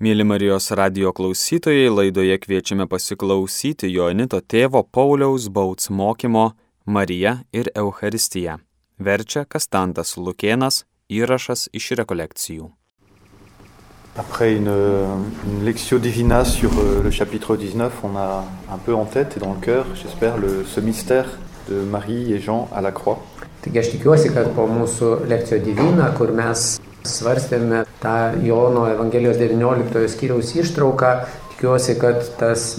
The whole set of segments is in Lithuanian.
Mėly Marijos radio klausytojai, laidoje kviečiame pasiklausyti Joanito tėvo Pauliaus Bauts mokymo Marija ir Euharistija. Verčia Kastantas Lukėnas, įrašas iš rekolekcijų. Après une, une lectio divina sur euh, le chapitre 19, on a un peu en tête et dans le cœur, j'espère, le- ce mystère de Marie et Jean à la croix. Taigi aš tikiuosi, kad po mūsų lekcijo divina, kur mes svarstėme tą Jono Evangelijos 19 skyriaus ištrauką, tikiuosi, kad tas.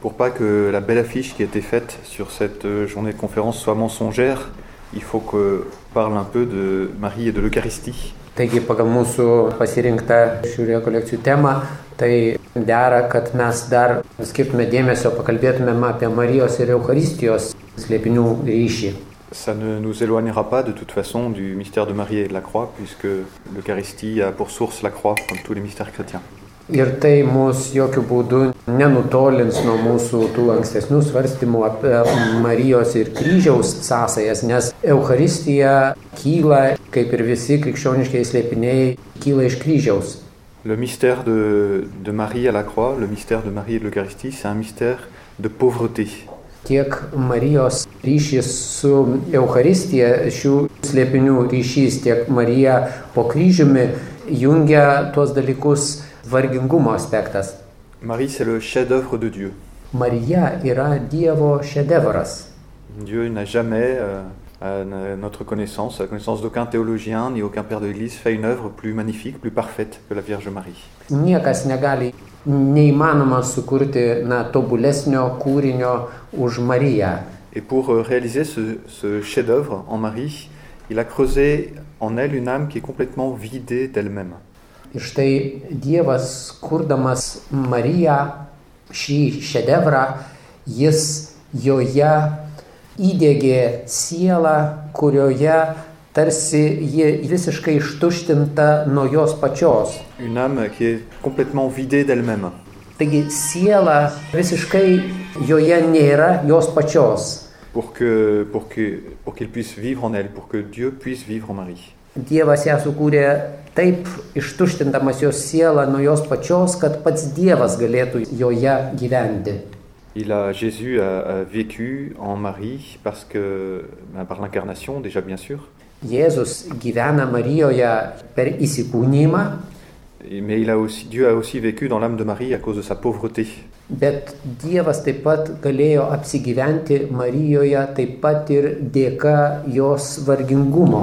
Pour pas que la belle affiche qui a été faite sur cette euh, journée de conférence soit mensongère, il faut qu'on parle un peu de Marie et de l'Eucharistie. Taigi pagal mūsų pasirinktą šių rekolekcijų temą, tai dera, kad mes dar skirtume dėmesio, apie Marijos ir Eucharistijos slėpinių ryšį. Ça ne nous éloignera pas de toute façon du mystère de Marie et de la croix, puisque l'Eucharistie a pour source la croix, comme tous les mystères chrétiens. Ir tai mus jokių būdų nenutolins nuo mūsų tų ankstesnių svarstymų apie Marijos ir kryžiaus sąsajas, nes Euharistija kyla, kaip ir visi krikščioniškiai slėpiniai, kyla iš kryžiaus. Le mystère de, de Marie à la croix, le mystère de Marie et de l'Eucharistie, c'est un mystère de pauvreté. Tiek Marijos ryšys su Euharistija, šių slėpinių ryšys, tiek Marija po kryžiumi jungia tuos dalykus vargingumo aspektas. Marie, c'est le chef-d'œuvre de Dieu. Marija yra Dievo šedevras. Dieu n'a jamais, euh, à notre connaissance, à la connaissance d'aucun théologien ni aucun père de l'Église, fait une œuvre plus magnifique, plus parfaite que la Vierge Marie. Niekas negali, neįmanoma sukurti na, tobulesnio kūrinio už Mariją. Et pour euh, réaliser ce, ce chef-d'œuvre en Marie, il a creusé en elle une âme qui est complètement vidée d'elle-même. Ir štai Dievas, kurdamas Mariją, šį šedevrą, jis joje įdėgė sielą, kurioje tarsi ji visiškai ištuštinta nuo jos pačios. D'elle-même. Taigi siela visiškai joje nėra jos pačios. Pour que, pour que, pour qu'elle puisse vivre en elle, pour que Dieu puisse vivre en Marie. Dievas ją sukūrė taip ištuštindamas jos sielą nuo jos pačios, kad pats Dievas galėtų joje gyventi. Il a, Jésus a, a vécu en Marie parce que, par l'incarnation déjà bien sûr, Jėzus gyvena Marijoje per įsikūnymą, mais il a aussi, Dieu a aussi vécu dans l'âme de Marie à cause de sa pauvreté. Bet Dievas taip pat galėjo apsigyventi Marijoje taip pat ir dėka jos vargingumo.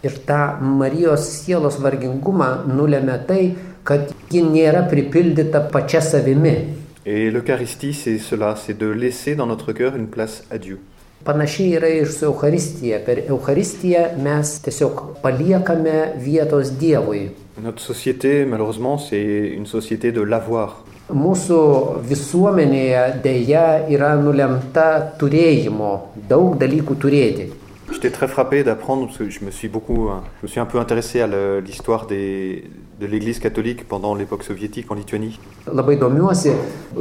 Ir tą Marijos sielos vargingumą nulėmė tai, kad ji nėra pripildyta pačia savimi. Et l'Eucharistie, c'est cela, c'est de laisser dans notre cœur une place à Dieu. Panašiai yra ir su Euharistija. Per Euharistiją mes tiesiog paliekame vietos Dievui. Notre société, malheureusement, c'est une société de l'avoir. Mūsų visuomenėje dėja yra nulemta turėjimo, daug dalykų turėti. J'étais très frappé d'apprendre, parce que je me suis beaucoup, hein, je me suis un peu intéressé à l'histoire de l'Église catholique pendant l'époque soviétique en Lituanie. Labai domiuosi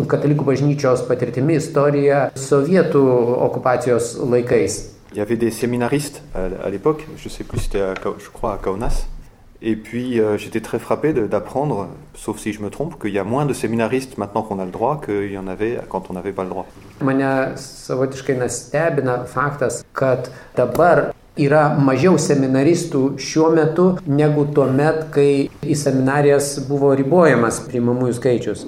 katalikų bažnyčios patirtimi istorija sovietų okupacijos laikais. Il y avait des séminaristes à, l'époque, je sais plus, c'était je crois à Kaunas. Et puis euh, j'étais très frappé d'apprendre, sauf si je me trompe, qu'il y a moins de séminaristes maintenant qu'on a le droit qu'il y en avait quand on n'avait pas le droit. Mane savotiškai nestebina faktas, kad dabar yra mažiau seminaristų šiuo metu negu tuo met, kai į seminarijas buvo ribojamas priimamųjų skaičius.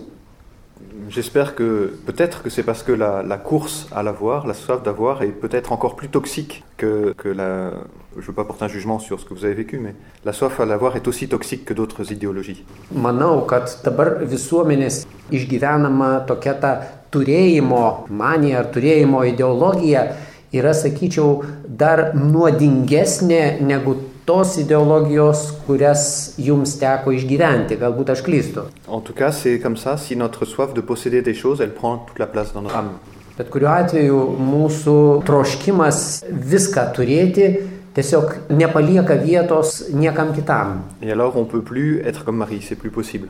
J'espère que peut-être que c'est parce que la, la course à l'avoir, la soif d'avoir est peut-être encore plus toxique que, que la... Je ne veux pas porter un jugement sur ce que vous avez vécu, mais la soif à l'avoir est aussi toxique que d'autres idéologies. Manau, kad dabar visuomenės išgyvenama tokia ta turėjimo manija ar turėjimo ideologija yra, sakyčiau, dar nuodingesnė negu tos ideologijos, kurias jums teko išgyventi. Galbūt aš klystu. En tout cas, c'est comme ça, si notre soif de posséder des choses, elle prend toute la place dans notre âme. Bet kuriuo atveju mūsų troškimas viską turėti tiesiog nepalieka vietos niekam kitam. Et alors, on peut plus être comme Marie, c'est plus possible.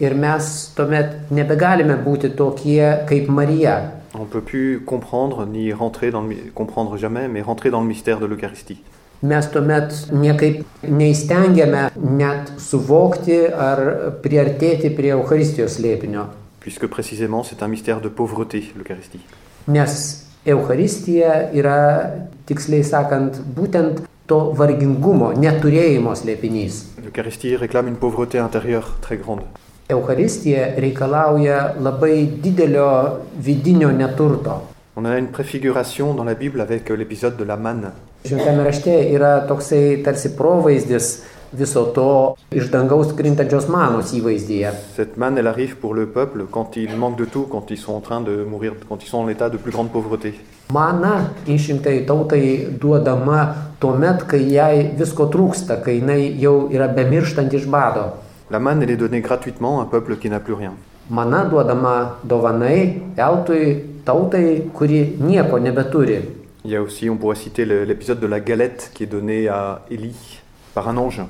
Ir mes tuomet nebegalime būti tokie kaip Marija. On ne peut plus comprendre ni rentrer dans le mi- comprendre jamais, mais rentrer dans le mystère de l'Eucharistie. Mes tuomet niekaip neįstengiame net suvokti ar priartėti prie Euharistijos slėpinio, puisque précisément c'est un mystère de pauvreté, l'Eucharistie. nes Euharistija yra, tiksliai sakant, būtent to vargingumo, neturėjimo slėpinys. L'Eucharistie réclame une pauvreté intérieure très grande. Euharistija reikalauja labai didelio vidinio neturto. On a une préfiguration dans la Bible avec l'épisode de la manne. Šventame rašte yra toksai tarsi provaizdis viso to iš dangaus krintančios manos įvaizdyje. Cette manne, elle arrive pour le peuple quand il manque de tout, quand ils sont en train de mourir, quand ils sont en état de plus grande pauvreté. Mana išrinktai tautai duodama tuo met, kai jai visko trūksta, kai jinai jau yra bemirštant iš bado. La manne, elle est donnée gratuitement à un peuple qui n'a plus rien. Mana duodama dovanai eltui tautai, kuri nieko nebeturi. Il y a aussi, on pourrait citer le- l'épisode de la galette qui est donnée à Élie par un ange.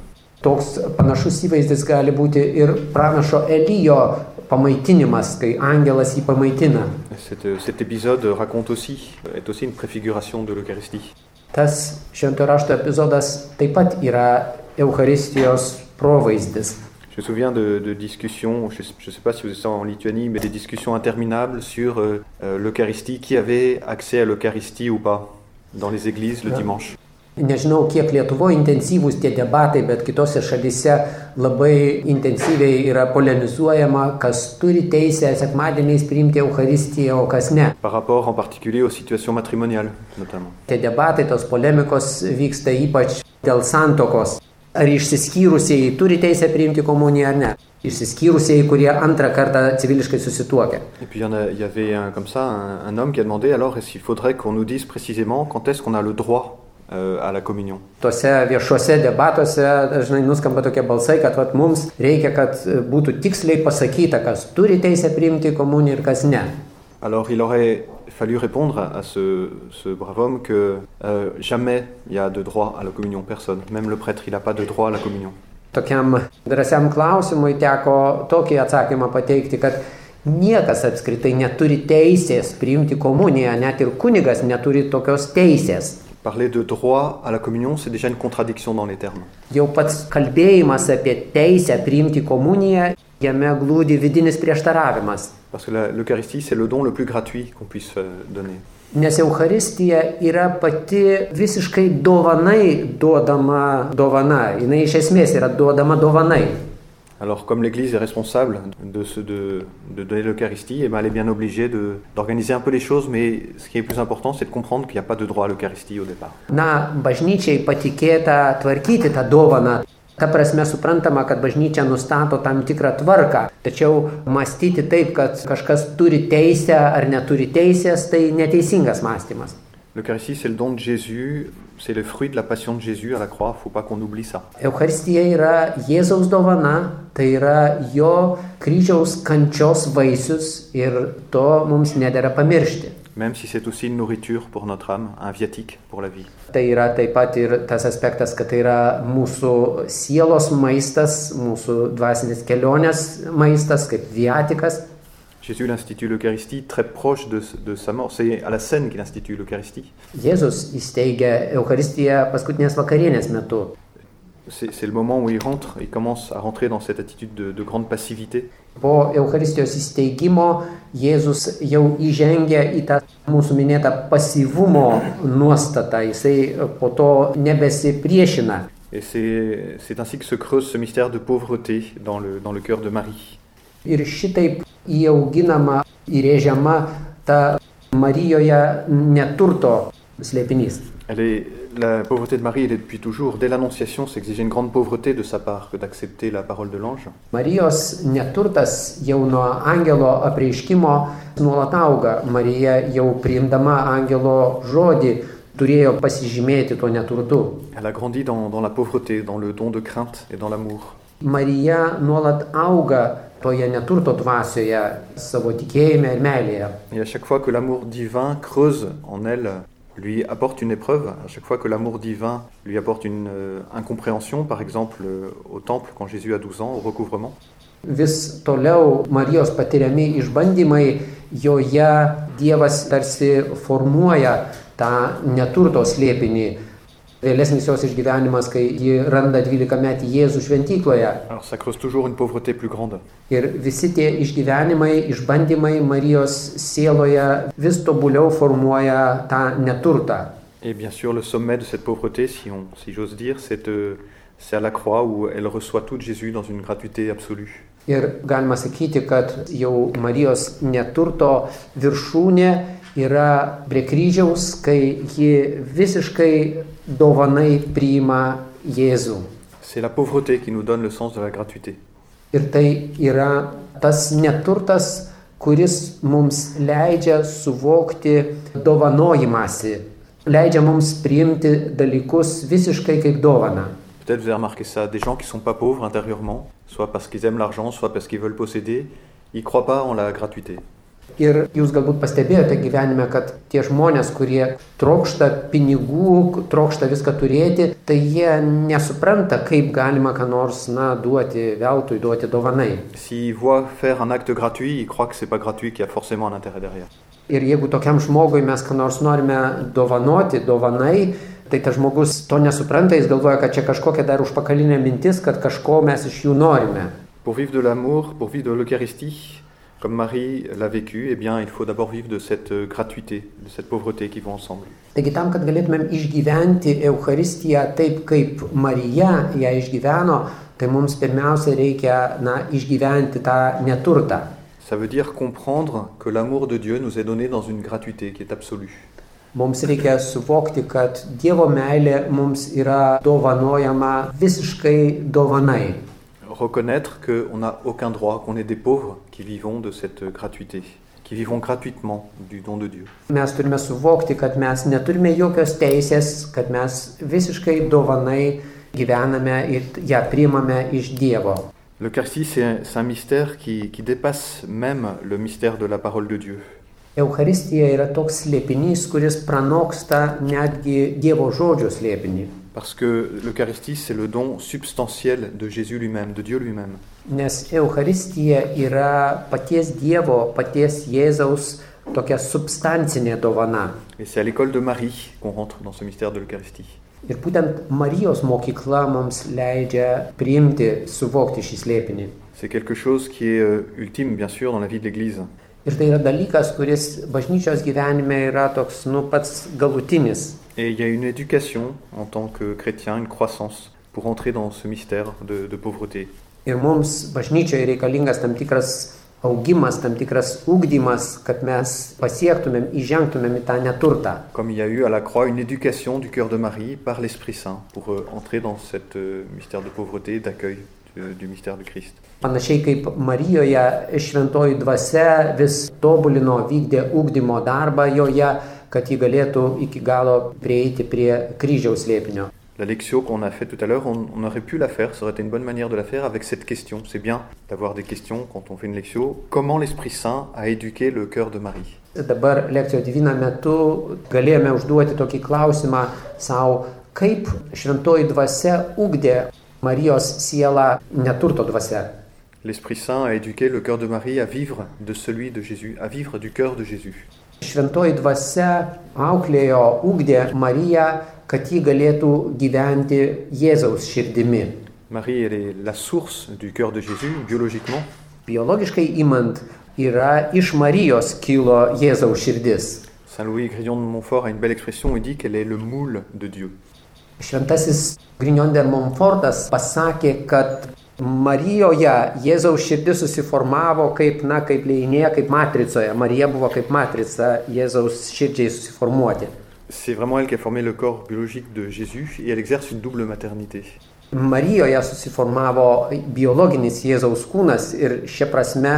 Toks panašus įvaizdis gali būti ir pranašo Elijo pamaitinimas, kai angelas jį pamaitina. Cet, euh, cet épisode raconte aussi, est aussi une préfiguration de l'Eucharistie. Tas švento rašto epizodas taip pat yra Euharistijos provaizdis. Je me souviens de, de discussions, je ne sais pas si vous êtes en Lituanie, mais des discussions interminables sur euh, euh, l'Eucharistie, qui avait accès à l'Eucharistie ou pas dans les églises le Ja. dimanche. Nežinau, kiek Lietuvoje intensyvūs tie debatai, bet kitose šalyse labai intensyviai yra polemizuojama, kas turi teisę sekmadieniais priimti Euharistiją, o kas ne. Par rapport en particulier aux situations matrimoniales, notamment. Tie debatai, tos polemikos vyksta ypač dėl santokos. Ar išsiskyrusieji turi teisę priimti komuniją ar ne. Išsiskyrusieji, kurie antrą kartą civiliškai susituokia. Et puis il y, en a- il y avait un, comme ça un, un homme qui a demandé alors est-ce qu'il faudrait qu'on nous dise précisément quand est-ce qu'on a le droit euh, à la communion Tuose viešuose debatuose dažnai nuskamba tokie balsai, kad vat, mums reikia, kad e, būtų tiksliai pasakyta, kas turi teisę priimti komuniją ir kas ne. Alors il aurait fallu répondre à ce, ce brave homme que euh, jamais il y a de droit à la communion, personne. Même le prêtre, il n'a pas de droit à la communion. Tokiam drąsiam klausimui teko tokį atsakymą pateikti, kad niekas apskritai neturi teisės priimti komuniją, net ir kunigas neturi tokios teisės. Parler de droit à la communion, c'est déjà une contradiction dans les termes. Jau pats kalbėjimas apie teisę priimti komuniją, jame glūdi vidinis prieštaravimas. Parce que l'Eucharistie, c'est le don le plus gratuit qu'on puisse euh, donner. Nes Euharistija yra pati visiškai dovanai duodama dovana. Jis iš esmės yra duodama dovanai. Alors comme l'Église est responsable de, ce- de, de donner l'Eucharistie, eh ben, elle est bien obligée d'organiser un peu les choses, mais ce qui est plus important, c'est de comprendre qu'il n'y a pas de droit à l'Eucharistie au départ. Na, bažnyčiai patikėta tvarkyti tą dovaną. Ta prasme suprantama, kad bažnyčia nustato tam tikrą tvarką, tačiau mąstyti taip, kad kažkas turi teisę ar neturi teisės, tai neteisingas mąstymas. L'Eucharistie, c'est le don de Jésus, c'est le fruit de la passion de Jésus à la croix, faut pas qu'on oublie ça. Euharistija yra Jėzaus dovana, tai yra jo kryžiaus kančios vaisius ir to mums nedėra pamiršti. Même si c'est aussi une nourriture pour notre âme, un viatique pour la vie. Tai yra taip pat ir tas aspektas, kad tai yra mūsų sielos maistas, mūsų dvasinės kelionės maistas, kaip viatikas. Jésus institue l'Eucharistie très proche de, de sa mort. C'est à la scène qu'il institue l'Eucharistie. C'est le moment où il rentre, il commence à rentrer dans cette attitude de, de grande passivité. Po Eucharistijos įsteigimo Jėzus jau įžengia į tą mūsų minėtą pasyvumo nuostatą. Jisai po to nebesipriešina. Et c'est c'est ainsi que se creuse ce mystère de pauvreté dans le, dans le cœur de Marie. Ir šitaip įauginama, įrėžiama ta Marijoje neturto slėpinys. La pauvreté de Marie, elle est depuis toujours. Dès l'Annonciation, exiger une grande pauvreté de sa part que d'accepter la parole de l'ange. Marijos neturtas jau nuo angelo apreiškimo nuolat auga. Marija jau priimdama angelo žodį turėjo pasižymėti tuo neturtu. Elle a grandi dans, dans la pauvreté, dans le don de crainte et dans l'amour. Marija nuolat auga toje neturto dvasioje, savo tikėjime ir meilėje. Et à chaque fois que l'amour divin creuse en elle, lui apporte une épreuve, à chaque fois que l'amour divin lui apporte une euh, incompréhension, par exemple euh, au temple quand Jésus a 12 ans, au recouvrement, Vis toliau Marijos patiriami išbandymai joje Dievas tarsi formuoja tą neturto slėpinį. Vėlesnis jos išgyvenimas, kai ji randa 12 metį Jėzų šventykloje. Ir visi tie išgyvenimai, išbandymai Marijos sieloje vis tobuliau formuoja tą neturtą. Et bien sûr, le sommet de cette pauvreté, si, on- si j'ose dire, c'est euh, à la croix où elle reçoit tout Jésus dans une gratuité absolue. Ir galima sakyti, kad jau Marijos neturto viršūnė yra prie kryžiaus, kai ji visiškai dovanai priima Jėzų. C'est la pauvreté qui nous donne le sens de la gratuité. Ir tai yra tas neturtas, kuris mums leidžia suvokti dovanojimąsi, leidžia mums priimti dalykus visiškai kaip dovana. Peut-être vous avez remarqué ça, des gens qui ne sont pas pauvres intérieurement, soit parce qu'ils aiment l'argent, soit parce qu'ils veulent posséder, ils ne croient pas en la gratuité. Ir jūs galbūt pastebėjote gyvenime, kad tie žmonės, kurie trokšta pinigų, trokšta viską turėti, tai jie nesupranta, kaip galima ką nors, na, duoti veltui, duoti dovanai. Acte gratuit, gratuit. Ir jeigu tokiam žmogui mes ką nors norime dovanoti, dovanai, tai tas žmogus to nesupranta, jis galvoja, kad čia kažkokia dar užpakalinė mintis, kad kažko mes iš jų norime. Pour vivre de l'amour, pour vivre de l'Eucharistie, comme Marie l'a vécu, eh bien, il faut d'abord vivre de cette euh, gratuité, de cette pauvreté qui vont ensemble. Taigi tam, kad galėtumėm išgyventi Eucharistiją taip, kaip Marija ją išgyveno, tai mums pirmiausia reikia, na, išgyventi tą neturtą. Ça veut dire comprendre que l'amour de Dieu nous est donné dans une gratuité qui est absolue. Mums reikia suvokti, kad Dievo meilė mums yra dovanojama visiškai dovanai. Reconnaître qu'on n'a aucun droit, qu'on est des pauvres qui vivons de cette gratuité, qui vivons gratuitement du don de Dieu. Mes turime suvokti, kad mes neturime jokios teisės, kad mes visiškai dovanai gyvename ir ją priimame iš Dievo. L'Eucharistie, c'est un, un mystère qui, qui dépasse même le mystère de la parole de Dieu. Eucharistija yra toks slėpinys, kuris pranoksta netgi Dievo žodžio slėpinį. Parce que l'Eucharistie, c'est le don substantiel de Jésus lui-même, de Dieu lui-même. Nes Eucharistija yra paties Dievo, paties Jėzaus tokia substancinė dovana. Et c'est à l'école de Marie qu'on rentre dans ce mystère de l'Eucharistie. Ir būtent Marijos mokykla mums leidžia priimti, suvokti šį slėpinį. C'est quelque chose qui est euh, ultime, bien sûr, dans la vie de l'Église. Ir tai yra dalykas, kuris bažnyčios gyvenime yra toks, nu, pats galutinis. Et il y a une éducation en tant que chrétien, une croissance pour entrer dans ce mystère de, de pauvreté. Ir mums bažnyčioje reikalingas tam tikras augimas, tam tikras ugdymas, kad mes pasiektumėm, įžengtumėm į tą neturtą. Comme il y a eu à la croix une éducation du cœur de Marie par l'Esprit Saint pour euh, entrer dans ce mystère de pauvreté, d'accueil du, du mystère du Christ. Panašiai kaip Marijoje šventoji dvasia vis tobulino, vykdė ugdymo darbą joje, kad ji galėtų iki galo prieiti prie kryžiaus slėpinio. La lecture qu'on a faite tout à l'heure, on, on aurait pu la faire, ça aurait été une bonne manière de la faire avec cette question. C'est bien d'avoir des questions quand on fait une lecture. Comment l'Esprit Saint a éduqué le cœur de Marie Dabar lekcijos divina metu galėjome užduoti tokį klausimą savo, kaip šventoji dvasia ugdė Marijos sielą neturto dvasia. L'Esprit Saint a éduqué le cœur de Marie à vivre de celui de Jésus, à vivre du cœur de Jésus. Šventoji dvasia auklėjo, ugdė Mariją, kad ji galėtų gyventi Jėzaus širdimi. Marie, elle est la source du cœur de Jésus, biologiquement, Biologiškai imant, yra iš Marijos kilo Jėzaus širdis. Saint Louis Grillon de Montfort a une belle expression, il dit qu'elle est le moule de Dieu. Šventasis Grignon de Montfortas pasakė, kad Marijoje Jėzaus širdis susiformavo kaip, na, kaip leinėje, kaip matricoje. Marija buvo kaip matrica Jėzaus širdžiai susiformuoti. C'est vraiment elle qui a formé le corps biologique de Jésus et elle exerce une double maternité. Marijoje susiformavo biologinis Jėzaus kūnas ir šia prasme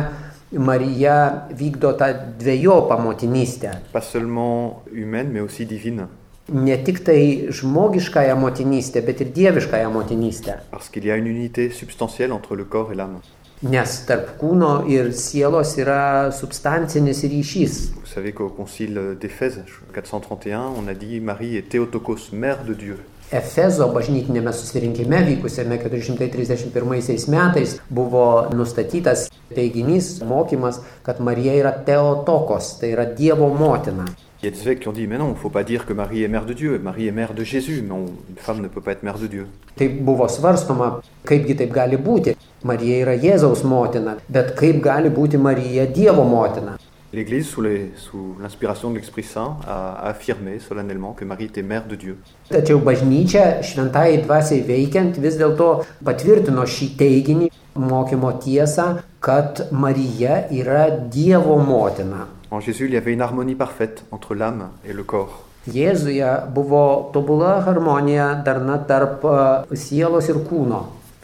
Marija vykdo tą dviejopą motinystę. Pas seulement humaine, mais aussi divine. Ne tik tai žmogiškąją motinystę, bet ir dieviškąją motinystę. Parce qu'il y a une unité substantielle entre le corps et l'âme. Nes tarp kūno ir sielos yra substancinis ryšys. Vous savez qu'au concile d'Éphèse 431, on a dit Marie est Théotokos, mère de Dieu. Efezo bažnytinėme susirinkime vykusiame 431 metais buvo nustatytas teiginys, mokymas, kad Marija yra Teotokos, tai yra Dievo motina. Il y a des évêques qui ont dit, mais non, il ne faut pas dire que Marie est mère de Dieu, Marie est mère de Jésus, mais on- une femme ne peut pas être mère de Dieu. Tai buvo svarstoma, kaipgi taip gali būti. Marija yra Jėzaus motina, bet kaip gali būti Marija Dievo motina. L'Église, sous les- sous l'inspiration de l'Esprit Saint, a, a affirmé solennellement que Marie était mère de Dieu. Tačiau bažnyčia šventai dvasiai veikiant vis dėlto patvirtino šį teiginį, mokymo tiesą, kad Marija yra Dievo motina. En Jésus, il y avait une harmonie parfaite entre l'âme et le corps. Jėzuje buvo tobula harmonija darna tarp e, sielos ir kūno.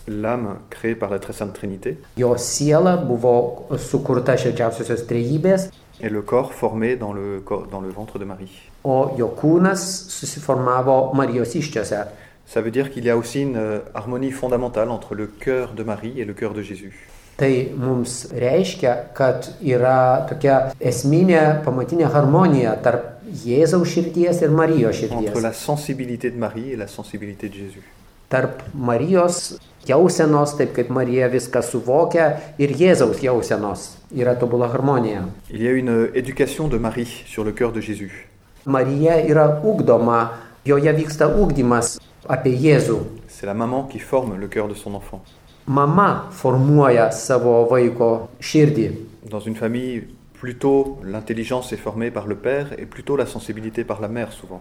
L'âme créée par la très sainte Trinité Jo siela buvo sukurta šilčiausiosios trejybės, et le corps formé dans le, corps- dans le ventre de Marie. o jo kūnas susiformavo Marijos iščiose. Ça veut dire qu'il y a aussi une euh, harmonie fondamentale entre le cœur de Marie et le cœur de Jésus. Tai mums reiškia, kad yra tokia esminė pamatinė harmonija tarp Jėzaus širdies ir Marijos Entre širdies. la sensibilité de Marie et la sensibilité de Jésus. Tarp Marijos jausenos, taip kaip Marija viską suvokia, ir Jėzaus jausenos yra tobula harmonija. Il y a une euh, éducation de Marie sur le cœur de Jésus. Marija yra ugdoma, joje vyksta ugdymas apie Jėzų. C'est la maman qui forme le cœur de son enfant. Mama formuoja savo vaiko širdį. Dans une famille, plutôt l'intelligence est formée par le père et plutôt la sensibilité par la mère souvent.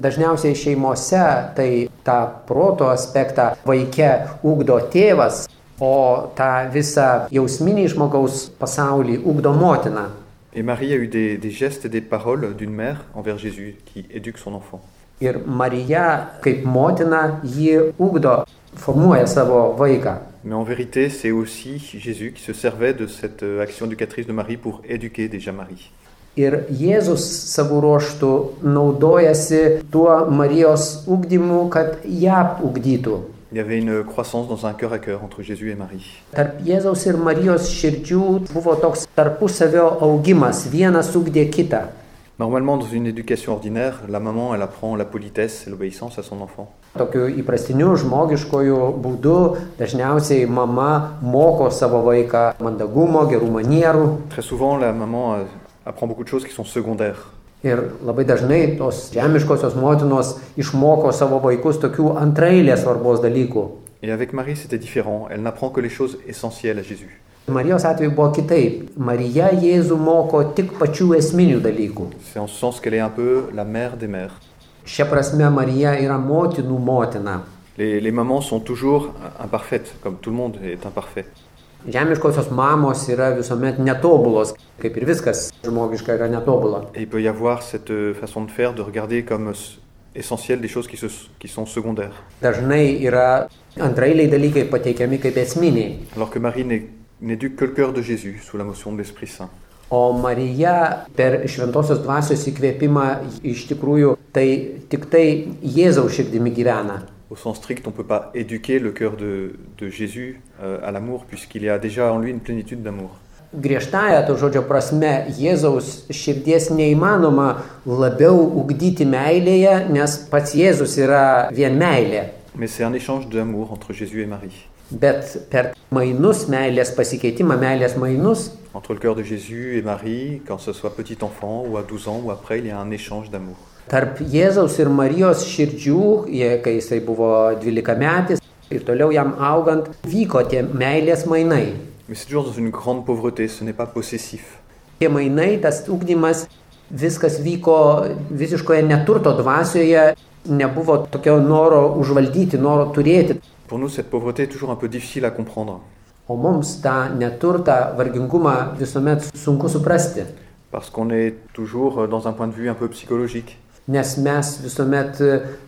Dažniausiai šeimose tai tą proto aspektą vaike ugdo tėvas, o tą visą jausminį žmogaus pasaulį ugdo motina. Et Marie a eu des, des gestes et des paroles d'une mère envers Jésus qui éduque son enfant. Ir Marija kaip motina jį ugdo, formuoja savo vaiką. Mais en vérité, c'est aussi Jésus qui se servait de cette euh, action éducatrice de Marie pour éduquer déjà Marie. Ir Jėzus savo ruoštų naudojasi tuo Marijos ugdymu, kad ją ugdytų. Il y avait une croissance dans un cœur à cœur entre Jésus et Marie. Tarp Jėzaus ir Marijos širdžių buvo toks tarpusavio augimas, vienas ugdė kitą. Normalement, dans une éducation ordinaire, la maman, elle apprend la politesse et l'obéissance à son enfant. Tokiu įprastiniu žmogiškoju būdu dažniausiai mama moko savo vaiką mandagumo, gerų manierų. Euh. Ir labai dažnai tos žemiškosios motinos išmoko savo vaikus tokių antrailės svarbos dalykų. Et avec Marie, c'était différent. Elle n'apprend que les choses essentielles à Jésus. Marijos atveju buvo kitaip. Marija Jėzų moko tik pačių esminių dalykų. C'est en ce sens qu'elle est un peu la mère des mères. Šia prasme Marija yra motinų motina. Les, les mamans sont toujours imparfaites, comme tout le monde est imparfait. Žemiškosios mamos yra visuomet netobulos, kaip ir viskas žmogiška yra netobula. Et il peut y avoir cette euh, façon de faire, de regarder comme essentielles des choses qui, se- qui sont secondaires. Dažnai yra antrailiai dalykai pateikiami kaip esminiai. Alors que Marie n'éduque que le cœur de Jésus sous la motion de l'Esprit Saint. O Marija per šventosios dvasios įkvėpimą iš tikrųjų tai tik tai Jėzaus širdimi gyvena. Au sens strict, on ne peut pas éduquer le cœur de, de Jésus euh, à l'amour, puisqu'il y a déjà en lui une plénitude d'amour. Griežtąją to žodžio prasme Jėzaus širdies neįmanoma labiau ugdyti meilėje, nes pats Jėzus yra vien meilė. Mais c'est un échange d'amour entre Jésus et Marie. Bet per mainus meilės pasikeitimą, meilės mainus, Entre le cœur de Jésus et Marie, quand ce soit petit enfant ou à 12 ans ou après, il y a un échange d'amour. tarp Jėzaus ir Marijos širdžių, kai jisai buvo 12 metais ir toliau jam augant, vyko tie meilės mainai. Mais c'est toujours dans une grande pauvreté, ce n'est pas possessif. Tie mainai, tas ugdymas, viskas vyko visiškoje neturto dvasioje, nebuvo tokio noro užvaldyti, noro turėti. Pour nous, cette pauvreté est toujours un peu difficile à comprendre, O mums tą neturtą, vargingumą visuomet sunku suprasti, parce qu'on est toujours dans un point de vue un peu psychologique. nes mes visuomet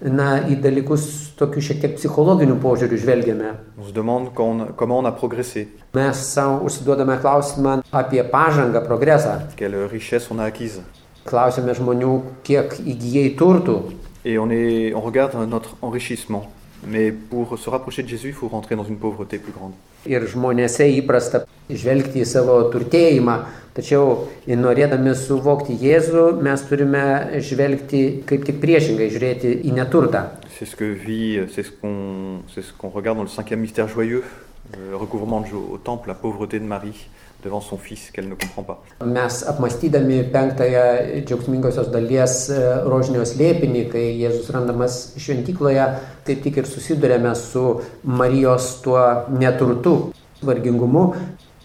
na, į dalykus tokiu šiek tiek psichologiniu požiūriu žvelgiame. On se demande quand on a- comment on a progressé, Mes savo užsiduodame klausimą apie pažangą, progresą. quelle richesse on a acquise. Klausime žmonių, kiek įgyjai turtų. Et on, est, on regarde notre enrichissement. Mais pour se rapprocher de Jésus, il faut rentrer dans une pauvreté plus grande. Ir žmonėse įprasta žvelgti į savo turtėjimą, tačiau norėdami suvokti Jėzų, mes turime žvelgti kaip tik priešingai, žiūrėti į neturtą. C'est ce que vit, c'est ce qu'on c'est ce qu'on regarde dans le cinquième mystère joyeux, le recouvrement de Jo- au temple, la pauvreté de Marie devant son fils qu'elle ne comprend pas. Mes apmastydami penktąją džiaugsmingosios dalies e, rožinio slėpinį, kai Jėzus randamas šventykloje, kaip tik ir susidurėme su Marijos tuo neturtu, vargingumu,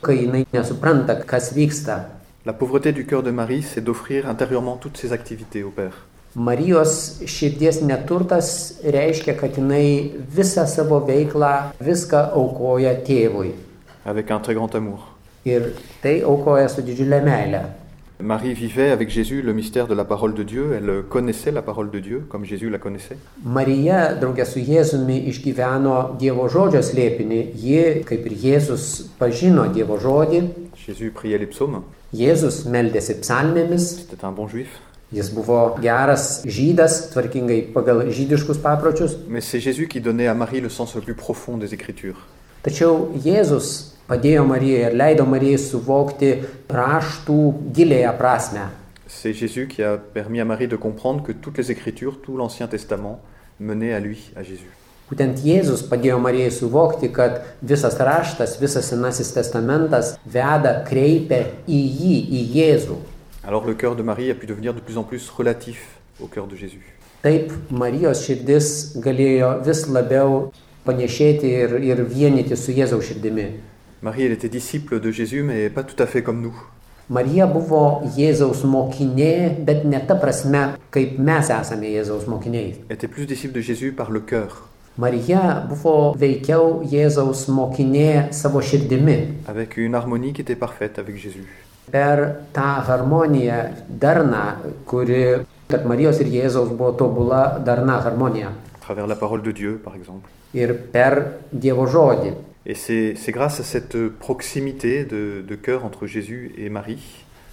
kai jinai nesupranta, kas vyksta. La pauvreté du cœur de Marie, c'est d'offrir intérieurement toutes ses activités au Père. Marijos širdies neturtas reiškia, kad jinai visą savo veiklą, viską aukoja tėvui. avec un très grand amour. Ir tai aukoja su didžiulė meilė. Marie vivait avec Jésus le mystère de la parole de Dieu, elle connaissait la parole de Dieu comme Jésus la connaissait. Marija draugė su Jėzumi išgyveno Dievo žodžio slėpinį. Ji, kaip ir Jėzus, pažino Dievo žodį. Jésus priait les psaumes, Jėzus meldėsi psalmėmis. c'était un bon juif. Jis buvo geras žydas, tvarkingai pagal žydiškus papročius. Mais c'est Jésus qui donnait à Marie le sens le plus profond des Écritures. Tačiau Jėzus padėjo Marijai ir leido Marijai suvokti raštų gilėją prasme. C'est Jésus qui a permis à Marie de comprendre que toutes les Écritures, tout l'Ancien Testament, menaient à lui, à Jésus. Būtent Jėzus padėjo Marijai suvokti, kad visas raštas, visas Senasis testamentas veda, kreipia į jį, į Jėzų. Alors le cœur de Marie a pu devenir de plus en plus relatif au cœur de Jésus. Taip Marijos širdis galėjo vis labiau panešėti ir, ir vienyti su Jėzaus širdimi. Marie, elle était disciple de Jésus, mais pas tout à fait comme nous. Marija buvo Jėzaus mokinė, bet ne ta prasme, kaip mes esame Jėzaus mokiniai. Elle était plus disciple de Jésus par le cœur, Marija buvo veikiau Jėzaus mokinė savo širdimi. avec une harmonie qui était parfaite avec Jésus. Per tą harmoniją, darną, kuri tarp Marijos ir Jėzaus buvo tobula darna harmonija. à travers la parole de Dieu, par exemple. Ir per Dievo žodį. Et c'est grâce à cette proximité de, de cœur entre Jésus et Marie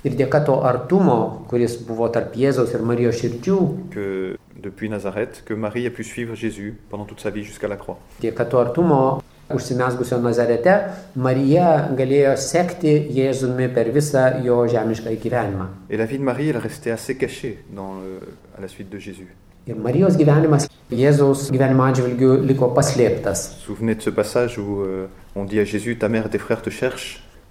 Ir dėka to artumo, kuris buvo tarp Jėzaus ir Marijos širdžių, que, depuis Nazareth, que Marie a pu suivre Jésus pendant toute sa vie jusqu'à la croix. dėka to artumo užsimesgusio Nazarete, Marija galėjo sekti Jėzumi per visą jo žemišką gyvenimą. Et la vie de Marie, elle restait assez cachée dans le- à la suite de Jésus. Ir Marijos gyvenimas Jėzaus gyvenimo atžvilgių liko paslėptas. Euh,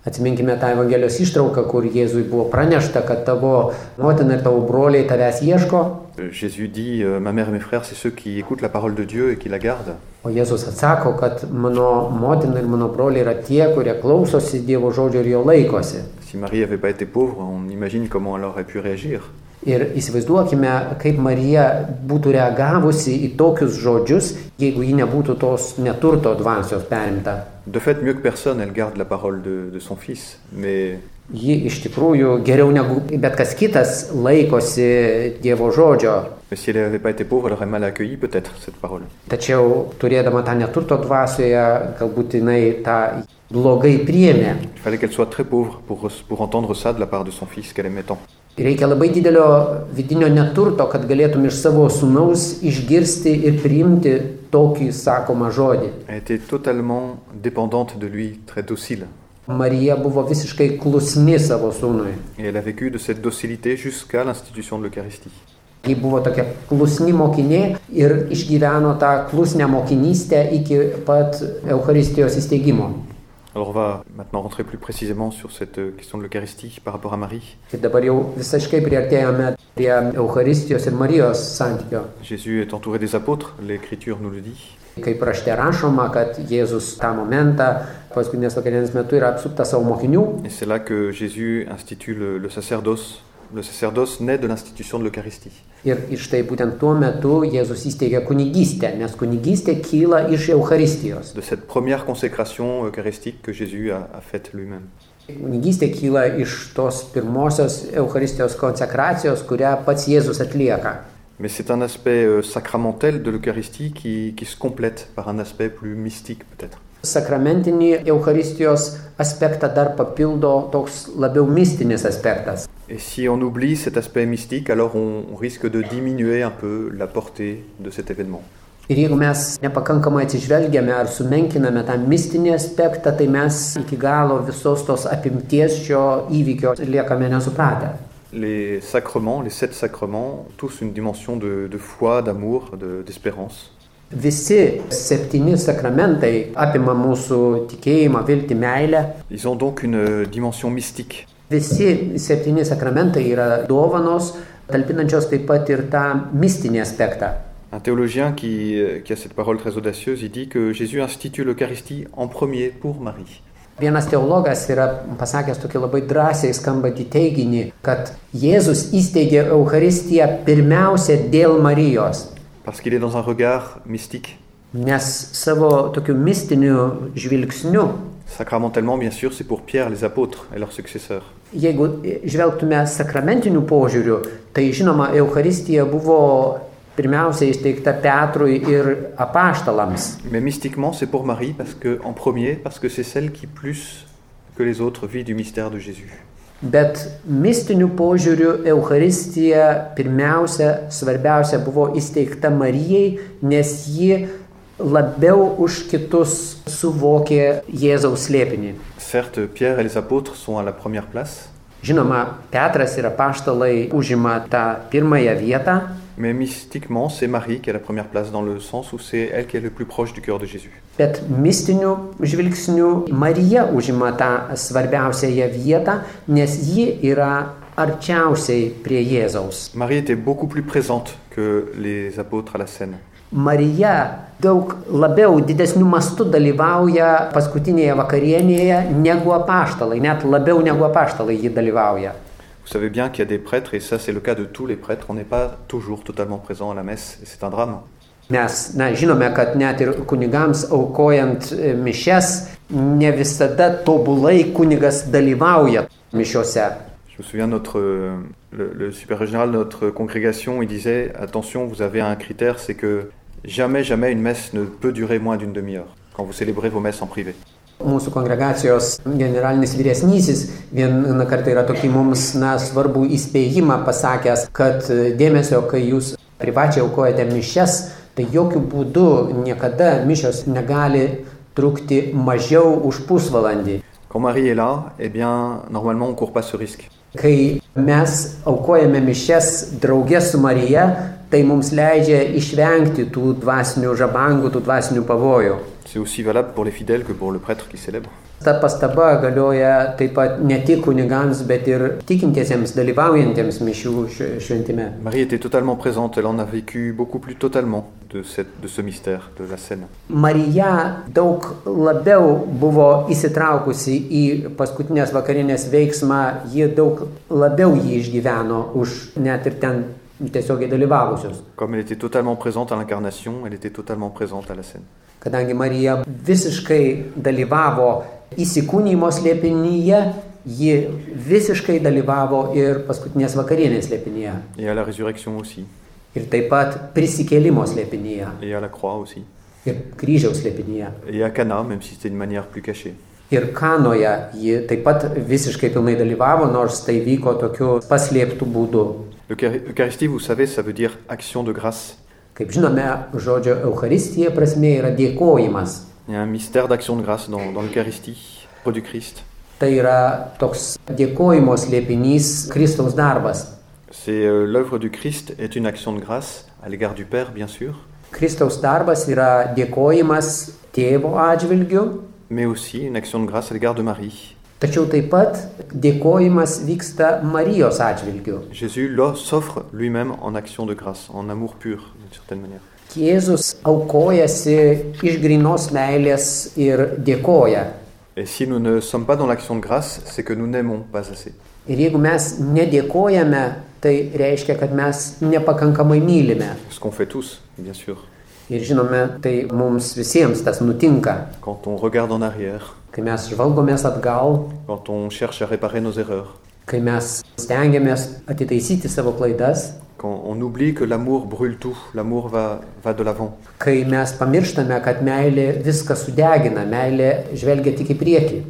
Atsiminkime tą Evangelijos ištrauką, kur Jėzui buvo pranešta, kad tavo motina ir tavo broliai tavęs ieško. Euh, dit, euh, mère frères, c'est ceux qui écoutent la parole de Dieu et qui la gardent. O Jėzus atsako, kad mano motina ir mano broliai yra tie, kurie klausosi Dievo žodžio ir jo laikosi. Si Marie n'avait pas été pauvre, on imagine comment elle aurait pu réagir. Ir įsivaizduokime, kaip Marija būtų reagavusi į tokius žodžius, jeigu ji nebūtų tos neturto dvasios perimta. De fait, mieux que personne, elle garde la parole de, de son fils. Mais Ji iš tikrųjų geriau negu bet kas kitas laikosi Dievo žodžio. Si pauvre, accueilli. Tačiau turėdama tą neturto dvasioje, galbūt jinai tą blogai priėmė. Fallait qu'elle soit très pauvre pour, pour entendre ça de la part de son fils qu'elle aimait tant. Reikia labai didelio vidinio neturto, kad galėtum iš savo sunaus išgirsti ir priimti tokį sakomą žodį. Lui. Marija buvo visiškai klusni savo sūnui. Ji buvo tokia klusni mokinė ir išgyveno tą klusnę mokinystę iki pat Eucharistijos įsteigimo. Alors on va maintenant rentrer plus précisément sur cette euh, question de l'Eucharistie par rapport à Marie. Santykio. Jésus est entouré des apôtres, l'Écriture nous le dit. Kaip rašte rašoma, kad Jėzus tą momentą paskutinės vakarienės metu yra apsuptas savo mokinių Et c'est là que Jésus institue le, le sacerdoce. Le sacerdoce naît de l'institution de l'Eucharistie. ir iš tai būtent tuo metu Jėzus įsteigė kunigystę, nes kunigystė kyla iš Eucharistijos. De cette première consécration eucharistique que Jésus a, a faite lui-même. Kunigystė kyla iš tos pirmosios Eucharistijos konsekracijos, kurią pats Jėzus atlieka. Mais c'est un aspect euh, sacramentel de l'Eucharistie qui, qui se complète par un aspect plus mystique peut-être. Sakramentinį Eucharistijos aspektą dar papildo toks labiau mistinis aspektas. Et si on oublie cet aspect mystique, alors on, on risque de diminuer un peu la portée de cet événement. Ir jeigu mes nepakankamai atsižvelgiame ar sumenkiname tą mistinį aspektą, tai mes iki galo visos tos apimties šio įvykio liekame nesupratę. Les sacrements, les sept sacrements, ont tous une dimension de, de foi, d'amour, de- d'espérance. Visi septyni sakramentai apima mūsų tikėjimą, viltį, meilę. Ils ont donc une euh, dimension mystique. Visi septyni sakramentai yra dovanos, talpinančios taip pat ir tą mistinį aspektą. Un théologien qui, euh, qui a cette parole très audacieuse, il dit que Jésus institue l'Eucharistie en premier pour Marie. Vienas teologas yra pasakęs tokį labai drąsiai skambantį teiginį, kad Jėzus įsteigė Eucharistiją pirmiausia dėl Marijos, Parce qu'il est dans un regard mystique. Sacramentellement, bien sûr, c'est pour Pierre, les apôtres et leurs successeurs. jeigu žvelgtume sakramentiniu požiūriu, tai žinoma, Eucharistija buvo pirmiausia įsteigta Petrui ir apaštalams. Mais mystiquement, c'est pour Marie parce que, en premier, parce que c'est celle qui, plus que les autres, vit du mystère de Jésus. Bet mistiniu požiūriu Eucharistija pirmiausia, svarbiausia buvo įsteigta Marijai, nes ji labiau už kitus suvokė Jėzaus slėpinį. Certes, Pierre et les apôtres sont à la première place, Žinoma, Petras ir apaštalai užima tą pirmąją vietą, mais mystiquement, c'est Marie qui a la première place dans le sens où c'est elle qui est le plus proche du cœur de Jésus. bet mistiniu žvilgsniu Marija užima tą svarbiausiąją vietą, nes ji yra arčiausiai prie Jėzaus. Marie était beaucoup plus présente que les apôtres à la scène. Marija daug labiau didesnių mastų dalyvauja paskutinėje vakarienėje negu apaštalai, net labiau negu apaštalai ji dalyvauja. Vous savez bien qu'il y a des prêtres, et ça c'est le cas de tous les prêtres, on n'est pas toujours totalement présent à la messe, et c'est un drame. Mes na, žinome, kad net ir kunigams aukojant mišes, ne visada tobulai kunigas dalyvauja mišiuose. Je me souviens, notre, le, le supérieur général de notre congrégation, il disait Attention, vous avez un critère, c'est que jamais, jamais une messe ne peut durer moins d'une demi-heure quand vous célébrez vos messes en privé. Mūsų kongregacijos generalinis vyresnysis vieną kartą yra tokį mums na, svarbų įspėjimą pasakęs, kad e, dėmesio, kai jūs privačiai aukojate mišes, tai jokių būdų niekada mišios negali trukti mažiau už pusvalandį. Quand Marie est là, eh bien, normalement, on ne court pas ce risque. Kai mes aukojame mišes draugė su Marija, tai mums leidžia išvengti tų dvasinių žabangų, tų dvasinių pavojų. C'est aussi valable pour les fidèles que pour le prêtre qui célèbre. Ta pastaba galioja taip pat ne tik kunigams, bet ir tikintiesiems dalyvaujantiems mišių šventime. Marie était totalement présente, elle en a vécu beaucoup plus totalement de, cette, de ce mystère, de la scène. Marija daug labiau buvo įsitraukusi į paskutinės vakarinės veiksmą, ji daug labiau jį išgyveno už net ir ten tiesiogiai dalyvavusius. Comme elle était totalement présente à l'incarnation, elle était totalement présente à la scène. Kadangi Marija visiškai dalyvavo įsikūnymo slėpinyje, ji visiškai dalyvavo ir paskutinės vakarienės slėpinyje. Et à la résurrection aussi, Ir taip pat prisikėlimo slėpinyje. Ir kryžiaus slėpinyje. Et à Cana, même si c'était d'une manière plus cachée. Ir Kanoje ji taip pat visiškai pilnai dalyvavo, nors tai vyko tokiu paslėptų būdu. L'Eucharistie, vous savez, ça veut dire action de grâce. Kaip žinome, žodžio Euharistija prasme yra dėkojimas. Il y a un mystère d'action de grâce dans, dans l'Eucharistie, au du Christ. Tai yra toks dėkojimo slėpinys Kristaus darbas. C'est euh, l'œuvre du Christ est une action de grâce à l'égard du Père, bien sûr, Kristaus darbas yra dėkojimas tėvo atžvilgiu, mais aussi une action de grâce à l'égard de Marie. Tačiau taip pat dėkojimas vyksta Marijos atžvilgiu. Jėzus aukojasi iš grinos meilės ir dėkoja. Et si nous ne sommes pas dans l'action de grâce, c'est que nous n'aimons pas assez. Ir jeigu mes nedėkojame, tai reiškia, kad mes nepakankamai mylime. Ce qu'on fait tous, bien sûr. Ir žinome, tai mums visiems tas nutinka. Quand on regarde en arrière, Kai mes žvalgomės atgal, quand on cherche à réparer nos erreurs, kai mes stengiamės atitaisyti savo klaidas, quand on oublie que l'amour brûle tout, l'amour va, va de l'avant. kai mes pamirštame, kad meilė viską sudegina, meilė žvelgia tik į priekį.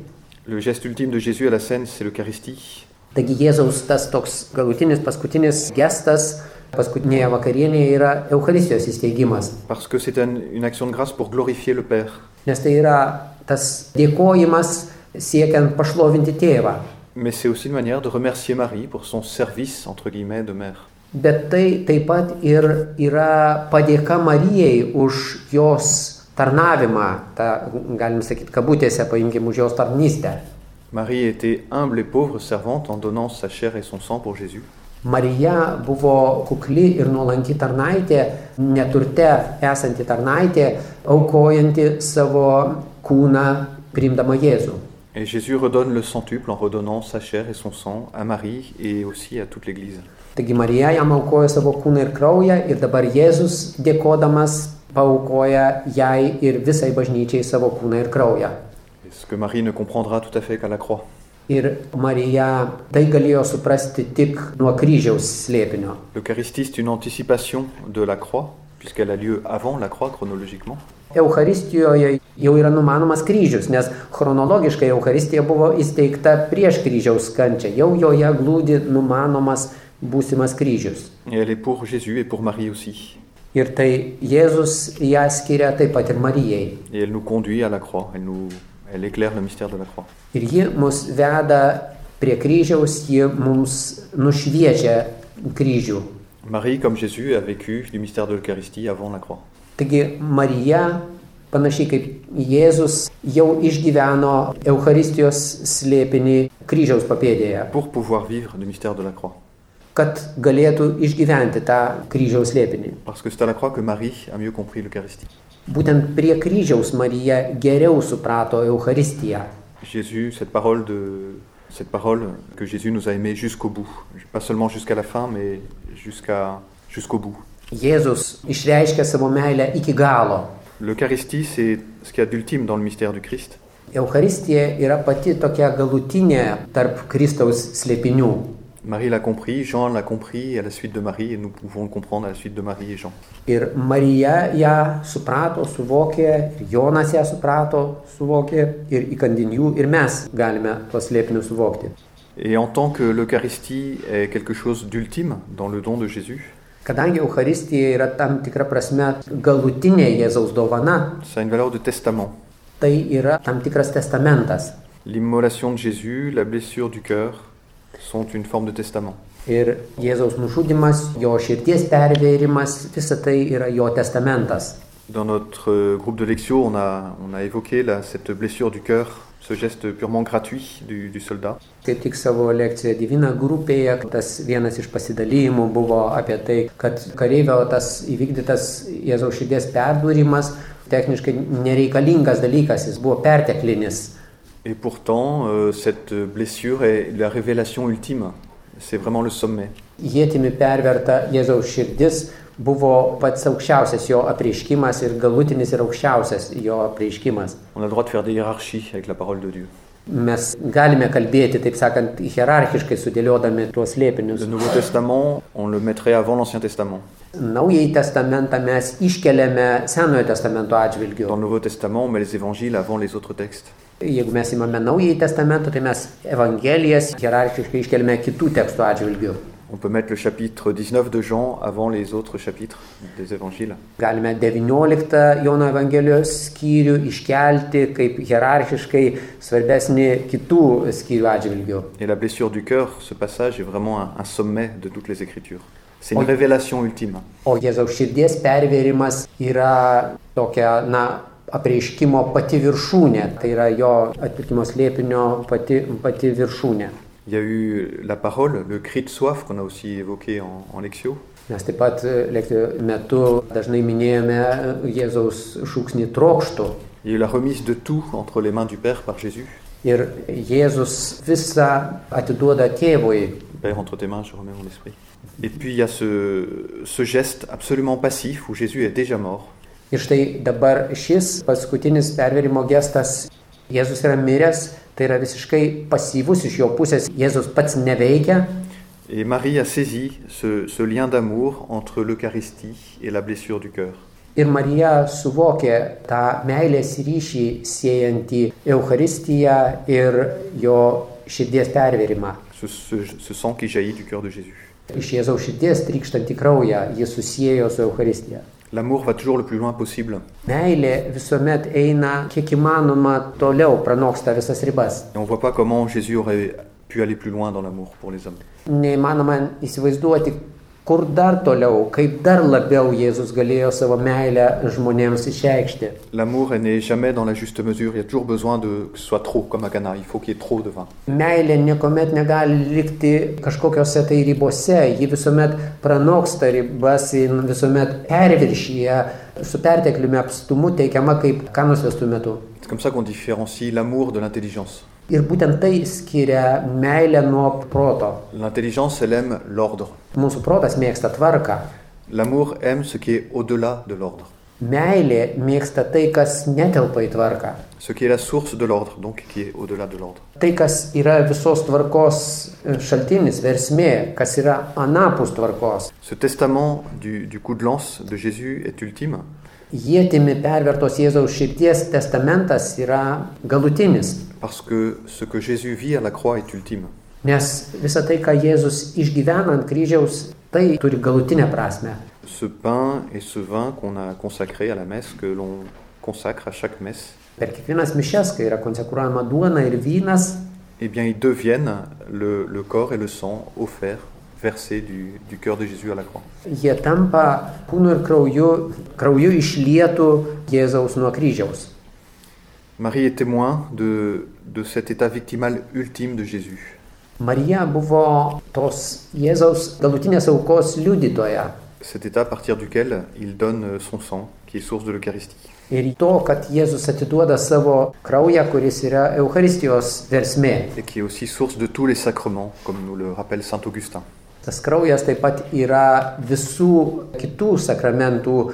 Le geste ultime de Jésus à la scène, c'est l'Eucharistie. Taigi Jėzaus tas toks galutinis, paskutinis gestas Paskutinėje vakarienėje yra Euharistijos įsteigimas, parce que c'est un- une action de grâce pour glorifier le Père. nes tai yra tas dėkojimas siekiant pašlovinti tėvą. Mais c'est aussi une manière de remercier Marie pour son service, entre guillemets, de mère. Bet tai taip pat ir yra padėka Marijai už jos tarnavimą, tą, galim sakyti, kabutėse paimkim už jos tarnystę. Marie était humble et pauvre servante en donnant sa chair et son sang pour Jésus. Marija buvo kukli ir nuolanki tarnaitė, neturte esanti tarnaitė, aukojanti savo kūną priimdama Jėzų. Et Jésus redonne le centuple en redonnant sa chair et son sang à Marie et aussi à toute l'Église. Taigi Marija jam aukojo savo kūną ir kraują ir dabar Jėzus dėkodamas paukoja jai ir visai bažnyčiai savo kūną ir kraują. Et ce que Marie ne comprendra tout à fait qu'à la croix? Ir Marija tai galėjo suprasti tik nuo kryžiaus slėpinio. L'Eucharistie, c'est une anticipation de la croix, puisqu'elle a lieu avant la croix chronologiquement. Eucharistijoje jau yra numanomas kryžius, nes chronologiškai Eucharistija buvo įsteigta prieš kryžiaus kančią. Jau joje glūdi numanomas būsimas kryžius. Ir tai Jėzus ją skiria taip pat ir Marijai. Ir ji mus veda prie kryžiaus, ji mums nušviečia kryžių. Marie, comme Jésus, a vécu du mystère de l'Eucharistie avant la croix. Taigi Marija, panašiai kaip Jėzus, jau išgyveno Eucharistijos slėpinį kryžiaus papėdėje, Pour pouvoir vivre du mystère de la croix. kad galėtų išgyventi tą kryžiaus slėpinį. Parce que c'est à la croix que Marie a mieux compris l'Eucharistie. Būtent prie kryžiaus Marija geriau suprato Eucharistiją. Jésus, cette parole, de, cette parole que Jésus nous a aimés jusqu'au bout. Pas seulement jusqu'à la fin, mais jusqu'à, jusqu'au bout. Jėzus išreiškė savo meilę iki galo. L'Eucharistie, c'est ce qu'il y a d'ultime dans le mystère du Christ. Eucharistija yra pati tokia galutinė tarp Kristaus slėpinių. Marie l'a compris, Jean l'a compris à la suite de Marie, et nous pouvons le comprendre à la suite de Marie et Jean. Ir Marija ją suprato, suvokė, ir Jonas ją suprato, suvokė, ir įkandin jų, ir mes galime tuos slėpinius suvokti. Et en tant que l'Eucharistie est quelque chose d'ultime dans le don de Jésus, Kadangi Eucharistija yra tam tikra prasme galutinė Jėzaus dovana, tai yra tam tikras testamentas. L'immolation de Jésus, la blessure du cœur sont une forme de testament. Ir Jėzaus nužudimas, jo širties pervėrimas, visa tai yra jo testamentas. Dans notre groupe de lectio, on a, on a évoqué là, cette blessure du cœur, ce geste purement gratuit du, du soldat. Kaip tik savo lekcijoje Divina grupėje, tas vienas iš pasidalymų buvo apie tai, kad kareivio tas įvykdytas Jėzaus širdies perdūrimas techniškai nereikalingas dalykas, jis buvo perteklinis. Et pourtant, euh, cette blessure est la révélation ultime. C'est vraiment le sommet. Jėtimi perverta Jėzaus širdis buvo pats aukščiausias jo apreiškimas ir galutinis ir aukščiausias jo apreiškimas. Mes galime kalbėti, taip sakant, hierarchiškai sudėliodami tuos slėpinius. Naująjį testamentą mes iškeliame Senojo testamento atžvilgiu. Jeigu mes įmame naująjį testamentą, tai mes Evangelijas hierarchiškai iškeliame kitų tekstų atžvilgių. On peut mettre le chapitre 19 de Jean avant les autres chapitres des évangiles. Galime 19 Jono Evangelijos skyrių iškelti kaip hierarchiškai svarbesnį kitų skyrių atžvilgių. Et la blessure du cœur, ce passage est vraiment un, un sommet de toutes les Écritures. C'est une Oui. révélation ultime. O Jėzaus širdies pervėrimas yra tokia, na, apreiškimo pati viršūnė. Tai yra jo atpirkimo slėpinio pati, pati viršūnė. Il y a eu la parole, le cri de soif qu'on a aussi évoqué en, en lectio. Mes taip pat e, lekcijų metu dažnai minėjome Jėzaus šūksnį trokštų. Il y a eu la remise de tout entre les mains du Père par Jésus. Ir Jėzus visą atiduoda tėvui. Père, entre tes mains, je remets mon esprit. Et puis il y a ce, ce geste absolument passif où Jésus est déjà mort. Ir štai dabar šis paskutinis perverimo gestas, Jėzus yra miręs, tai yra visiškai pasyvus iš jo pusės, Jėzus pats neveikia. Et Marie a saisi ce, ce lien d'amour entre l'Eucharistie et la blessure du cœur. Ir Marija suvokė tą meilės ryšį siejantį Eucharistiją ir jo širdies perverimą. Ce, ce- ce sang qui jaillit du cœur de Jésus. Iš Jėzaus širdies trykštantį kraują jis susijęjo su Euharistija. L'amour va toujours le plus loin possible. Meilė visuomet eina kiek įmanoma toliau, pranoksta visas ribas. Et on voit pas comment Jésus aurait pu aller plus loin dans l'amour pour les hommes. Neįmanoma įsivaizduoti, kur dar toliau, kaip dar labiau Jėzus galėjo savo meilę žmonėms išreikšti. L'amour n'est jamais dans la juste mesure. Il y a toujours besoin de que ce soit trop, comme à Cana. Il faut qu'il y ait trop de vin. Meilė niekuomet negali likti kažkokiose tai ribose, ji visuomet pranoksta ribas, ji visuomet perviršyje, su pertekliumi apstumu teikiama kaip kanos vestų metu. C'est comme ça qu'on différencie l'amour de l'intelligence. Ir būtent tai skiria meilę nuo proto. L'intelligence, elle aime l'ordre. Mūsų protas mėgsta tvarką. L'amour aime ce qui est au-delà de l'ordre. Meilė mėgsta tai, kas netelpa į tvarką. Ce qui est la source de l'ordre, donc qui est au-delà de l'ordre. Tai, kas yra visos tvarkos šaltinis, versmė, kas yra anapus tvarkos. Ce testament du, du coup de lance de Jésus est ultime. Jėtimi pervertos Jėzaus širties testamentas yra galutinis. Parce que ce que Jésus vit à la croix est ultime. Nes visa tai, ką Jėzus išgyvena ant kryžiaus, tai turi galutinę prasme. Ce pain et ce vin qu'on a consacré à la messe, que l'on consacre à chaque messe, eh bien, ils deviennent le, le corps et le sang offerts, versés du, du cœur de Jésus à la croix. Marie est témoin de, de cet état victimal ultime de Jésus. Marija buvo tos Jėzaus galutinės aukos liudytoja. Cet état à partir duquel il donne son sang, qui est source de l'Eucharistie. Ir to, kad Jėzus atiduoda savo kraują, kuris yra Euharistijos versmė. et qui est aussi source de tous les sacrements, comme nous le rappelle saint Augustin. Tas kraujas taip pat yra visų kitų sakramentų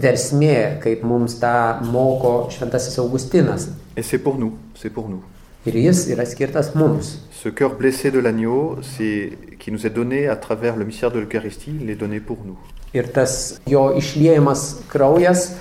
versmė, kaip mums tą moko Šventasis Augustinas. Et c'est pour nous, c'est pour nous. Ir jis yra skirtas mums. Ce cœur blessé de l'agneau, c'est qui nous est donné à travers le mystère de l'Eucharistie, il est donné pour nous. Ir tas jo išliejamas kraujas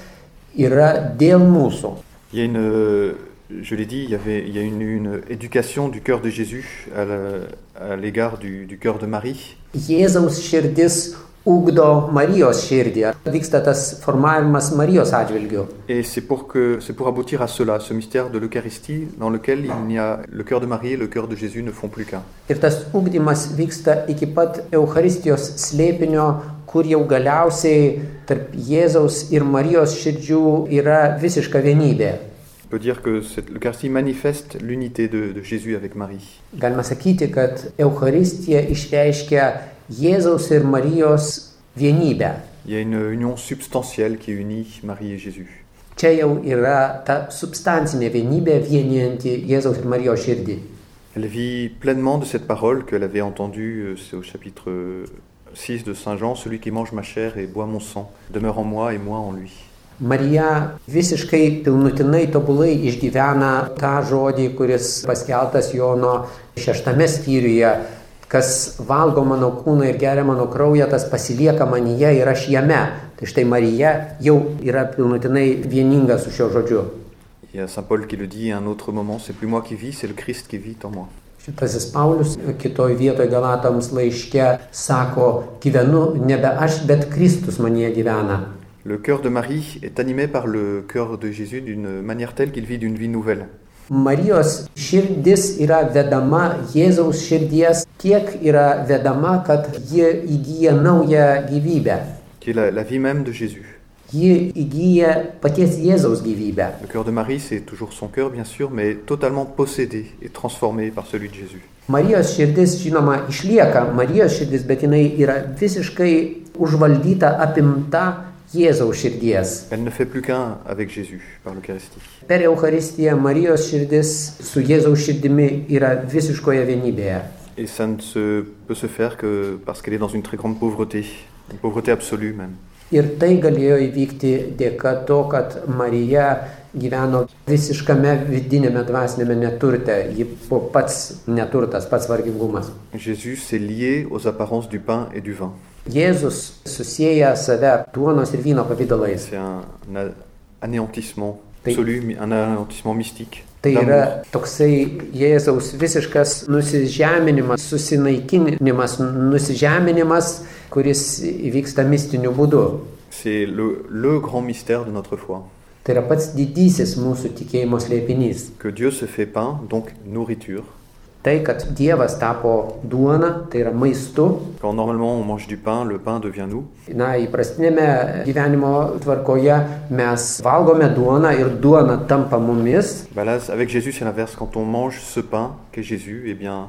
yra dėl mūsų. Il y a une, euh, je l'ai dit, il y, avait, il y a une, une éducation du cœur de Jésus à l'égard du, du cœur de Marie. Jėzaus širdis ugdo Marijos širdį. Vyksta tas formavimas Marijos atžvilgiu. Et c'est pour, que, c'est pour aboutir à cela, ce mystère de l'Eucharistie, dans lequel il n'y a, le cœur de Marie et le cœur de Jésus ne font plus qu'un. Ir tas ugdymas vyksta iki pat Euharistijos slėpinio, kur jau galiausiai tarp Jėzaus ir Marijos širdžių yra visiška vienybė. On peut dire que cette- l'Eucharistie manifeste l'unité de, de Jésus avec Marie. Galima sakyti, kad Euharistija išreiškia Jėzaus ir Marijos vienybę. Il y a une union substantielle qui unit Marie et Jésus. Čia jau yra ta substancinė vienybė vienijanti Jėzaus ir Marijos širdį. Elle vit pleinement de cette parole qu'elle avait entendue, euh, c'est au chapitre euh, 6 de Saint Jean, celui qui mange ma chair et boit mon sang demeure en moi et moi en lui. Marija visiškai pilnutinai tobulai išgyvena tą žodį, kuris paskeltas Jono šeštame skyriuje, kas valgo mano kūną ir geria mano kraują, tas pasilieka manyje ir aš jame. Tai štai Marija jau yra pilnutinai vieninga su šiuo žodžiu. Il y a Saint Paul qui le dit à un autre moment, c'est plus moi qui vis, c'est le Christ qui vit en moi. Šitasis Paulius kitoj vietoje Galatams laiške sako, gyvenu nebe aš, bet Kristus manyje gyvena. Le cœur de Marie est animé par le cœur de Jésus d'une manière telle qu'il vit d'une vie nouvelle. Marijos širdis yra vedama Jėzaus širdies, tiek yra vedama, kad ji įgyja naują gyvybę. la, la vie même de Jésus. Ji įgyja paties Jėzaus gyvybę. Le cœur de Marie, c'est toujours son cœur, bien sûr, mais totalement possédé et transformé par celui de Jésus. Marijos širdis, žinoma, išlieka Marijos širdis, bet jinai yra visiškai užvaldyta, apimta Jėzaus širdies. Elle ne fait plus qu'un avec Jésus par l'Eucharistie. Per Eucharistiją Marijos širdis su Jėzaus širdimi yra visiškoje vienybėje. Et ça ne se, peut se faire que parce qu'elle est dans une très grande pauvreté, une pauvreté absolue même. Ir tai galėjo įvykti dėka to, kad Marija gyveno visiškame vidinėme dvasinėme neturte. Ji pats neturtas, pats vargingumas. Jésus s'est lié aux apparences du pain et du vin. Jėzus susijęja save duonos ir vyno pavydalais. Tai d'amour. yra toksai Jėzaus visiškas nusižeminimas, susinaikinimas, nusižeminimas, kuris įvyksta mistiniu būdu. C'est le, le grand mystère de notre foi. Tai yra pats didysis mūsų tikėjimo slėpinys. Que Dieu se fait pain, donc nourriture. Tai, kad Dievas tapo duona, tai yra maistu. Quand normalement on mange du pain, le pain devient nous. Na, įprastinėme gyvenimo tvarkoje mes valgome duoną ir duona tampa mumis. Bah là, avec Jésus, c'est l'inverse. Quand on mange ce pain qu'est Jésus, eh bien,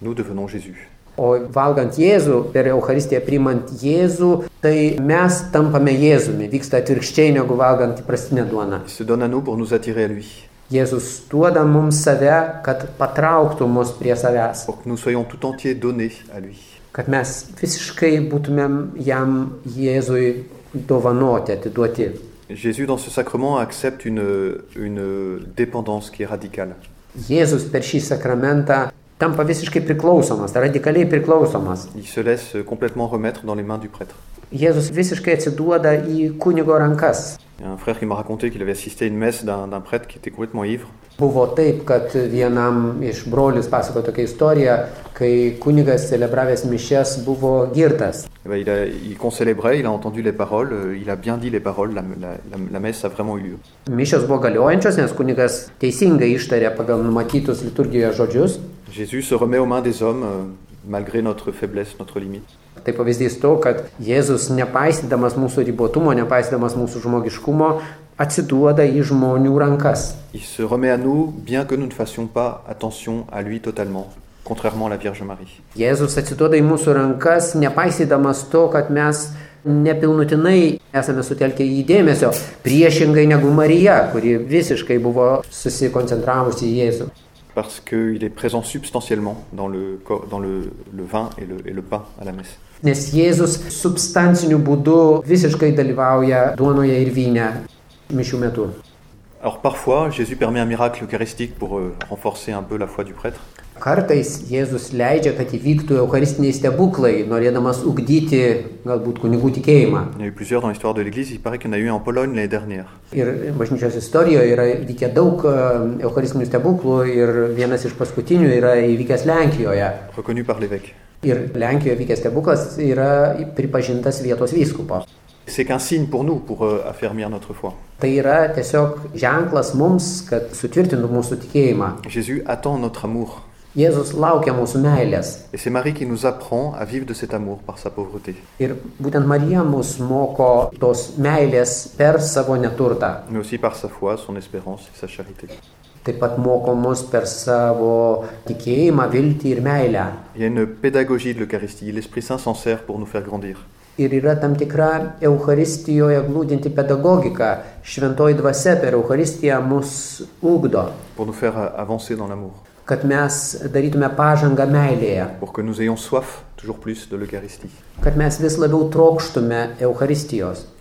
nous devenons Jésus. O valgant Jėzų, per Eucharistiją priimant Jėzų, tai mes tampame Jėzumi. Vyksta atvirkščiai negu valgant įprastinę duoną. Il se donne à nous pour nous attirer à lui, Jėzus duoda mums save, kad patrauktų mus prie savęs. pour que nous soyons tout entiers donnés à lui. Kad mes visiškai būtumėm jam Jėzui dovanoti, atiduoti. Jésus, dans ce sacrement, accepte une, une dépendance qui est radicale. Jėzus per šį sakramentą tampa visiškai priklausomas, radikaliai priklausomas. Il se laisse complètement remettre dans les mains du prêtre. Jėzus visiškai atsiduoda į kunigo rankas. Il y a un frère qui m'a raconté qu'il avait assisté à une messe d'un prêtre qui était complètement ivre. Buvo taip, kad vienam iš brolius pasako tokią istoriją, kai kunigas celebravęs mišes buvo girtas. Eh ben, il, a- il concélébrait, il a entendu les paroles, euh, il a bien dit les paroles, la, la- la- la messe a vraiment eu lieu. Mišios buvo galiojančios, nes kunigas teisingai ištarė pagal numatytus liturgijoje žodžius. Jésus se remet aux mains des hommes, euh, malgré notre faiblesse, notre limite. Tai pavyzdys to, kad Jėzus nepaisydamas mūsų ribotumo, nepaisydamas mūsų žmogiškumo, atsiduoda į žmonių rankas. Il se remet à nous, bien que nous ne fassions pas attention à lui totalement, contrairement à la Vierge Marie. Jėzus atsiduoda į mūsų rankas, nepaisydamas to, kad mes nepilnutinai esame sutelkę į dėmesio, priešingai negu Marija, kuri visiškai buvo susikoncentravusi į Jėzų. Parce qu'il est présent substantiellement dans le, dans le, le vin et le, et le pain à la messe. Nes Jėzus substanciniu būdu visiškai dalyvauja duonoje ir vyne mišių metu. Alors parfois, Jésus permet un miracle eucharistique pour euh, renforcer un peu la foi du prêtre. Kartais Jėzus leidžia, kad įvyktų eucharistiniai stebuklai, norėdamas ugdyti galbūt kunigų tikėjimą. Ir bažnyčios istorijoje yra vykę daug e, eucharistinių stebuklų ir vienas iš paskutinių yra įvykęs Lenkijoje. Reconnu par l'évêque. Ir Lenkijoje vykęs stebuklas yra pripažintas vietos vyskupo. C'est qu'un signe pour nous, pour euh, affermir notre foi. Tai yra tiesiog ženklas mums, kad sutvirtintų mūsų tikėjimą. Jésus attend notre amour. Jėzus laukia mūsų meilės. Et c'est Marie qui nous apprend à vivre de cet amour par sa pauvreté, Ir būtent Marija mus moko tos meilės per savo neturtą. mais aussi par sa foi, son espérance et sa charité. Taip pat moko mus per savo tikėjimą, viltį ir meilę. Il y a une pédagogie de l'Eucharistie. L'Esprit Saint s'en sert pour nous faire grandir. Ir yra tam tikra Eucharistijoje glūdinti pedagogika. Šventoji dvasia per Eucharistiją mus ugdo, pour nous faire euh, avancer dans l'amour, kad mes darytume pažangą meilėje, pour que nous ayons soif toujours plus de l'Eucharistie. kad mes vis labiau trokštume Eucharistijos.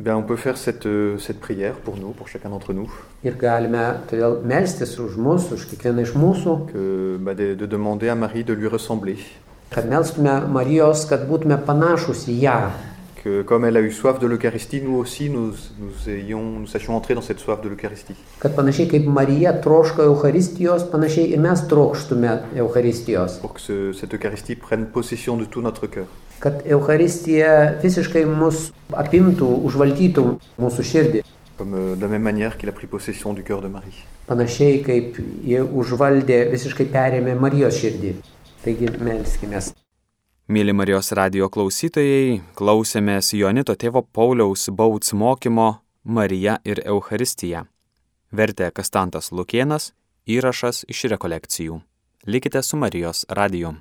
Eh Bien, on peut faire cette, euh, cette prière pour nous, pour chacun d'entre nous, Ir galime todėl melstis už mus, už kiekvieną iš mūsų, que, bah, de, de demander à Marie de lui ressembler, kad melstume Marijos, kad būtume panašus į ją. que comme elle a eu soif de l'Eucharistie, nous aussi nous, nous, ayons, nous sachions entrer dans cette soif de l'Eucharistie. Kad panašiai kaip Marija troško Eucharistijos, panašiai ir mes trokštume Eucharistijos. pour que ce- cette Eucharistie prenne possession de tout notre cœur. Kad Eucharistija visiškai mus apimtų, užvaldytų mūsų širdį. Euh. Panašiai kaip jie užvaldė, visiškai perėmė Marijos širdį. Taigi melskime. Mėly Marijos radio klausytojai, klausėmės Jonito tėvo Pauliaus Bauts mokymo Marija ir Euharistija. Vertė Kastantas Lukienas, įrašas iš rekolekcijų. Likite su Marijos radiju.